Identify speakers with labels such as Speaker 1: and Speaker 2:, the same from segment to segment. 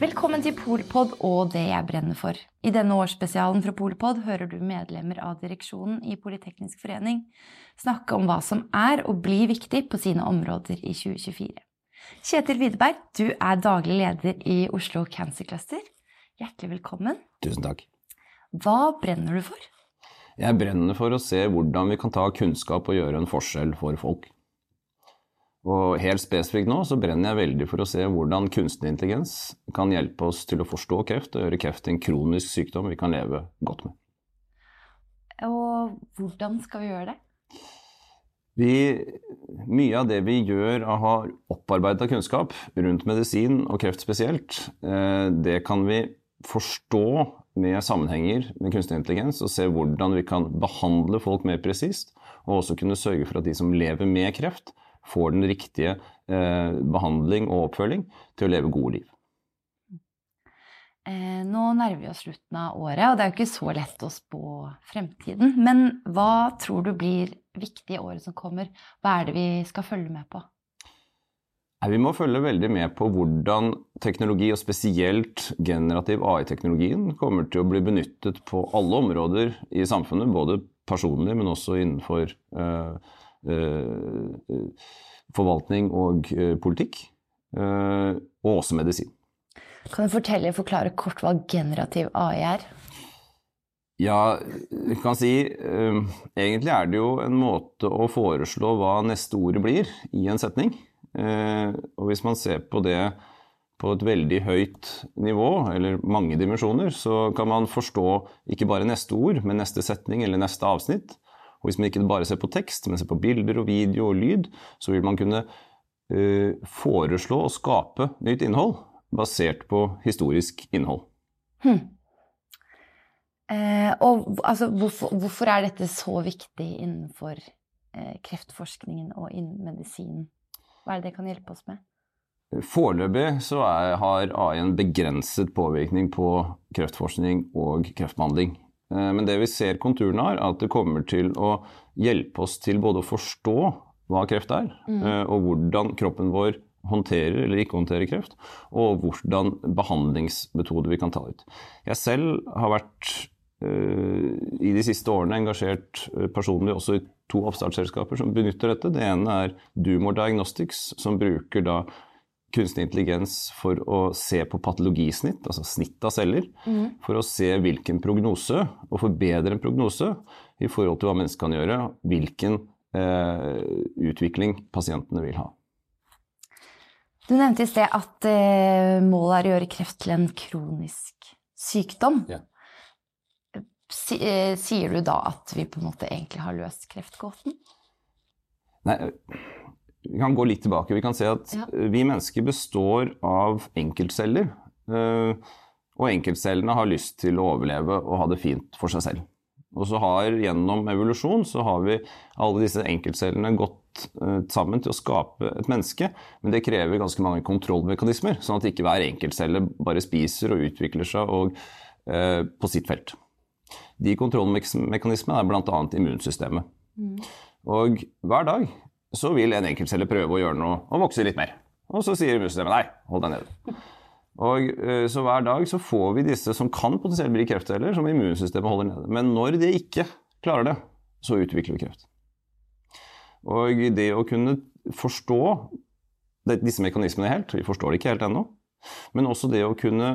Speaker 1: Velkommen til Polpod og det jeg brenner for. I denne årsspesialen fra Polpod hører du medlemmer av direksjonen i Politeknisk forening snakke om hva som er og blir viktig på sine områder i 2024. Kjetil Widerberg, du er daglig leder i Oslo Cancer Cluster. Hjertelig velkommen.
Speaker 2: Tusen takk.
Speaker 1: Hva brenner du for?
Speaker 2: Jeg brenner for å se hvordan vi kan ta kunnskap og gjøre en forskjell for folk. Og helt spesifikt nå så brenner jeg veldig for å se hvordan kunstig intelligens kan hjelpe oss til å forstå kreft og gjøre kreft en kronisk sykdom vi kan leve godt med.
Speaker 1: Og hvordan skal vi gjøre det?
Speaker 2: Vi, mye av det vi gjør og har opparbeidet kunnskap rundt medisin og kreft spesielt, eh, det kan vi forstå med sammenhenger med kunstig intelligens og se hvordan vi kan behandle folk mer presist, og også kunne sørge for at de som lever med kreft, får den riktige eh, behandling og oppfølging til å leve gode liv.
Speaker 1: Eh, nå nærmer vi oss slutten av året, og det er jo ikke så lett å spå fremtiden. Men hva tror du blir viktig i året som kommer? Hva er det vi skal følge med på?
Speaker 2: Vi må følge veldig med på hvordan teknologi, og spesielt generativ AI-teknologien, kommer til å bli benyttet på alle områder i samfunnet. Både personlig, men også innenfor uh, forvaltning og uh, politikk. og også medisin.
Speaker 1: Kan du fortelle, forklare kort hva generativ AI er?
Speaker 2: Ja, du kan si Egentlig er det jo en måte å foreslå hva neste ordet blir i en setning. Eh, og hvis man ser på det på et veldig høyt nivå, eller mange dimensjoner, så kan man forstå ikke bare neste ord, men neste setning eller neste avsnitt. Og hvis man ikke bare ser på tekst, men ser på bilder og video og lyd, så vil man kunne uh, foreslå og skape nytt innhold basert på historisk innhold.
Speaker 1: Hmm. Eh, og altså, hvorfor, hvorfor, er dette så viktig innenfor eh, kreftforskningen og innen medisinen? Hva er det det kan hjelpe oss med?
Speaker 2: Foreløpig så er, har AI en begrenset påvirkning på kreftforskning og kreftbehandling. Eh, men det vi ser konturene av, er at det kommer til å hjelpe oss til både å forstå hva kreft er, mm. Eh, og hvordan kroppen vår håndterer eller ikke håndterer kreft, og hvordan behandlingsmetoder vi kan ta ut. Jeg selv har vært uh, i de siste årene engasjert personlig også i to oppstartsselskaper som benytter dette. Det ene er Dumor Diagnostics, som bruker da kunstig intelligens for å se på patologisnitt, altså snitt av celler, mm. for å se hvilken prognose, og forbedre en prognose i forhold til hva mennesket kan gjøre, hvilken eh, utvikling pasientene vil ha.
Speaker 1: Du nevnte i sted at eh, målet er å gjøre kreft til en kronisk sykdom. Ja. Eh, sier du da at vi på en måte egentlig har løst kreftgåten?
Speaker 2: Nei, vi kan gå litt tilbake. Vi kan se at ja. vi mennesker består av enkeltceller. Eh, og enkeltcellene har lyst til å overleve og ha det fint for seg selv. Og så har gjennom evolusjon så har vi alle disse enkeltcellene gått eh, sammen til å skape et menneske. Men det krever ganske mange kontrollmekanismer, sånn at ikke hver enkeltcelle bare spiser og utvikler seg og, eh, på sitt felt. De kontrollmekanismene er bl.a. immunsystemet. Mm. Og hver dag så vil en enkeltcelle prøve å gjøre noe og vokse litt mer. Og så sier immunsystemet nei, hold deg nede. Og eh, Så hver dag så får vi disse som kan potensielt bli kreftceller, som immunsystemet holder nede. Men når de ikke klarer det, så utvikler vi kreft. Og det å kunne forstå disse mekanismene helt, vi forstår det ikke helt ennå, men også det å kunne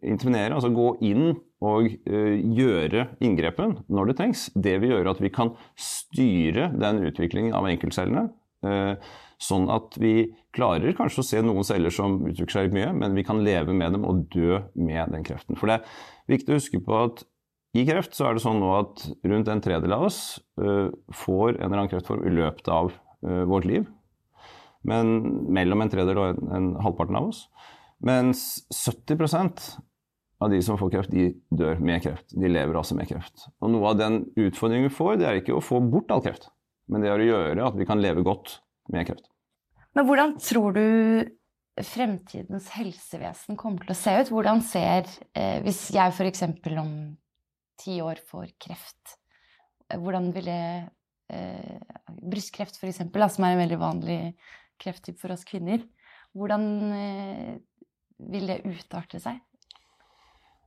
Speaker 2: intervenere, altså gå inn og uh, gjøre inngrepen når det trengs, det vil gjøre at vi kan styre den utviklingen av enkeltcellene. Uh, sånn at vi klarer kanskje å se noen celler som utvikler seg mye, men vi kan leve med dem og dø med den kreften. For det er viktig å huske på at i kreft så er det sånn nå at rundt en tredjedel av oss uh, får en eller annen kreftform i løpet av vårt liv. Men mellom en tredjedel og en, en halvparten av oss. Mens 70 av de som får kreft, de dør med kreft. De lever altså med kreft. Og noe av den utfordringen vi får, det er ikke å få bort all kreft, men det er å gjøre at vi kan leve godt med kreft.
Speaker 1: Men hvordan tror du fremtidens helsevesen kommer til å se ut? Hvordan ser eh, Hvis jeg f.eks. om ti år får kreft, eh, hvordan vil det eh, Brystkreft f.eks., som er en veldig vanlig krefttype for oss kvinner. Hvordan eh, vil det utarte seg?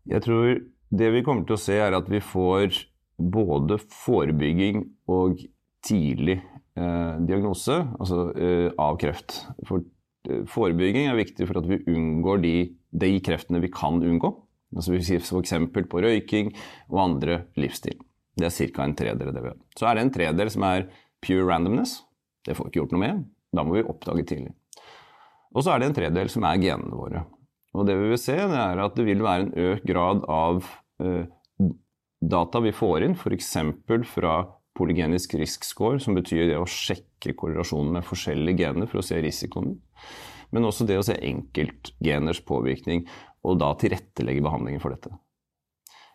Speaker 2: Jeg tror det vi kommer til å se, er at vi får både forebygging og tidlig eh, diagnose altså, eh, av kreft. For eh, forebygging er viktig for at vi unngår de, de kreftene vi kan unngå. Altså F.eks. på røyking og andre livsstil. Det er ca. en tredel det vi har. Så er det en tredel som er pure randomness. Det får vi ikke gjort noe med. Da må vi oppdage tidlig. Og så er det en tredel som er genene våre. Og det vi vil se, det er at det vil være en økt grad av eh, data vi får inn, f.eks. fra polygenisk risk score, som betyr det å sjekke korrelasjonen med forskjellige gener for å se risikoen. Men også det å se enkeltgeners påvirkning, og da tilrettelegge behandlingen for dette.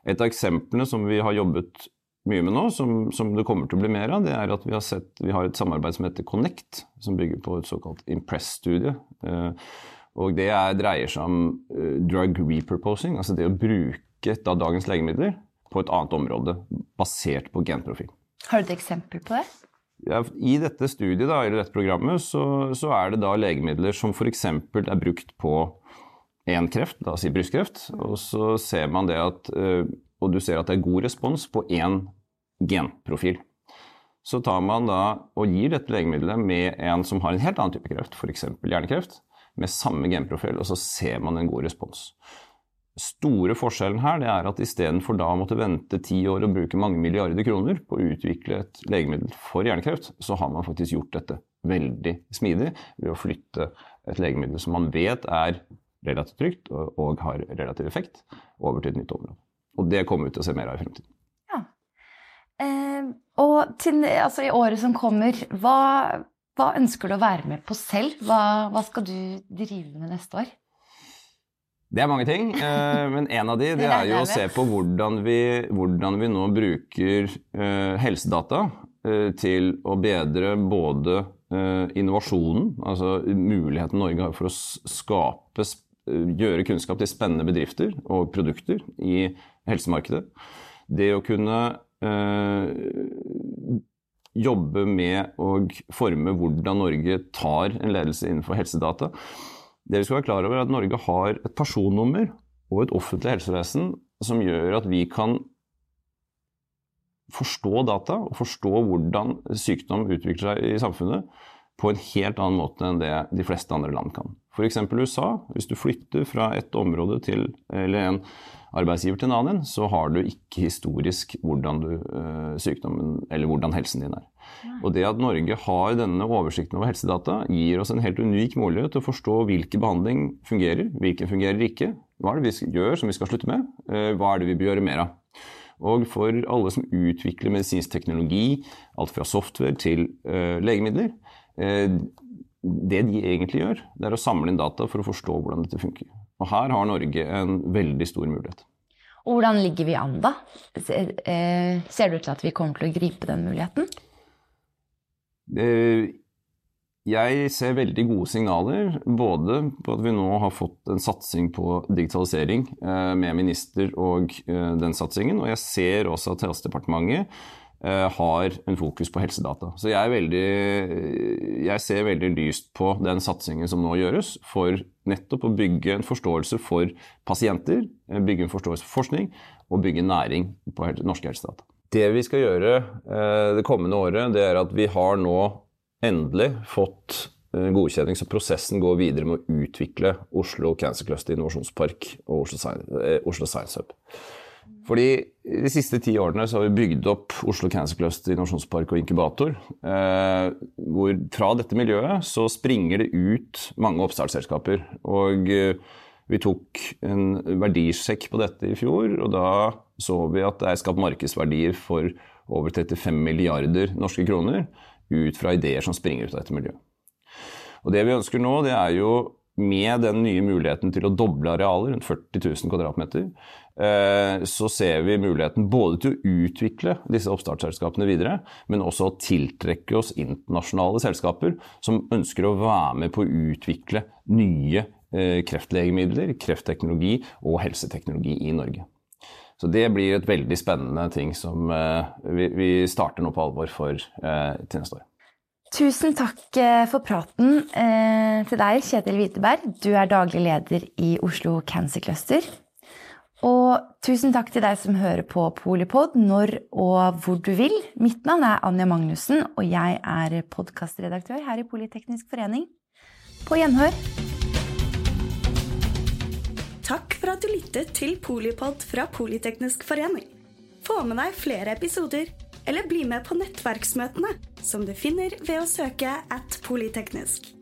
Speaker 2: Et av eksemplene som vi har jobbet mye med nå, som, som, det kommer til å bli mer av, det er at vi har, sett, vi har et samarbeid som heter Connect, som bygger på et såkalt Impress-studie. Eh, og det er, dreier seg om uh, drug repurposing, altså det å bruke da, dagens legemidler på et annet område, basert på genprofil.
Speaker 1: Har du et eksempel på det?
Speaker 2: Ja, I dette studiet, da, eller dette programmet, så, så er det da legemidler som f.eks. er brukt på én kreft, da si brystkreft, og så ser man det at uh, og du ser at det er god respons på én genprofil. Så tar man da og gir dette legemiddelet med en som har en helt annen type kreft, f.eks. hjernekreft, med samme genprofil, og så ser man en god respons. Store forskjellen her er at istedenfor da å måtte vente ti år og bruke mange milliarder kroner på å utvikle et legemiddel for hjernekreft, så har man faktisk gjort dette veldig smidig ved å flytte et legemiddel som man vet er relativt trygt og har relativ effekt, over til et nytt område. Og det kommer vi til å se mer av i fremtiden.
Speaker 1: Ja. Eh, og til, altså, i året som kommer, hva, hva, ønsker du å være med på selv? Hva, hva, skal du drive med neste år?
Speaker 2: Det er mange ting, eh, men en av de det er jo å se på hvordan vi, hvordan vi nå bruker eh, helsedata eh, til å bedre både innovasjonen, altså muligheten Norge har for å skape gjøre kunnskap til spennende bedrifter og produkter i helsemarkedet. Det å kunne jobbe med å forme hvordan Norge tar en ledelse innenfor helsedata. Det vi skal være klar over er at Norge har et personnummer og et offentlig helsevesen som gjør at vi kan forstå data og forstå hvordan sykdom utvikler seg i samfunnet på en helt annen måte enn det de fleste andre land kan. F.eks. USA. Hvis du flytter fra et område til eller en arbeidsgiver til en annen, så har du ikke historisk hvordan du, uh, sykdommen eller hvordan helsen din er. Og det at Norge har denne oversikten over helsedata, gir oss en helt unik mulighet til å forstå hvilken behandling fungerer, hvilken fungerer ikke. Hva er det vi gjør som vi skal slutte med? Uh, hva er det vi bør gjøre mer av? Og for alle som utvikler medisinsk teknologi, alt fra software til uh, legemidler, det de egentlig gjør, det er å samle inn data for å forstå hvordan dette funker. Og her har Norge en veldig stor mulighet.
Speaker 1: Og hvordan ligger vi an, da? Eh, ser det ut til at vi kommer til å gripe den muligheten?
Speaker 2: Jeg ser veldig gode signaler, både på at vi nå har fått en satsing på digitalisering eh, med minister og eh, den satsingen, og jeg ser også at Helsedepartementet Eh, har en fokus på helsedata. Så jeg, veldig, jeg, ser veldig lyst på den satsingen som nå gjøres, for nettopp å bygge en forståelse for pasienter, eh, bygge en forståelse for forskning og bygge næring på norske helsedata. Det vi skal gjøre eh, det kommende året, det er at vi har nå endelig fått godkjenning, så prosessen går videre med å utvikle Oslo Cancer Cluster Innovasjonspark og Oslo Science Hub. Fordi De siste ti årene så har vi bygd opp Oslo Cancer Cluster innovasjonspark og inkubator. Eh, hvor fra dette miljøet så springer det ut mange oppstartsselskaper. Og eh, vi tok en verdisjekk på dette i fjor, og da så vi at det er skapt markedsverdier for over 35 milliarder norske kroner ut fra ideer som springer ut av dette miljøet. Og det vi ønsker nå, det er jo med den nye muligheten til å doble arealer, rundt 40 000 kvadratmeter, eh, så ser vi muligheten både til å utvikle disse oppstartsselskapene videre, men også å tiltrekke oss internasjonale selskaper som ønsker å være med på å utvikle nye eh, kreftlegemidler, kreftteknologi og helseteknologi i Norge. Så det blir et veldig spennende ting som vi starter nå på alvor for til neste år.
Speaker 1: Tusen takk eh, for praten eh, til deg, Kjetil Hviteberg. Du er daglig leder i Oslo Cancer Cluster. Og tusen takk til deg som hører på Polipod når og hvor du vil. Mitt navn er Anja Magnussen, og jeg er podkastredaktør her i Politeknisk forening. På gjenhør.
Speaker 3: Takk for at du lyttet til Polipod fra Politeknisk forening. Få med deg flere episoder eller bli med på nettverksmøtene, som du finner ved å søke at polyteknisk,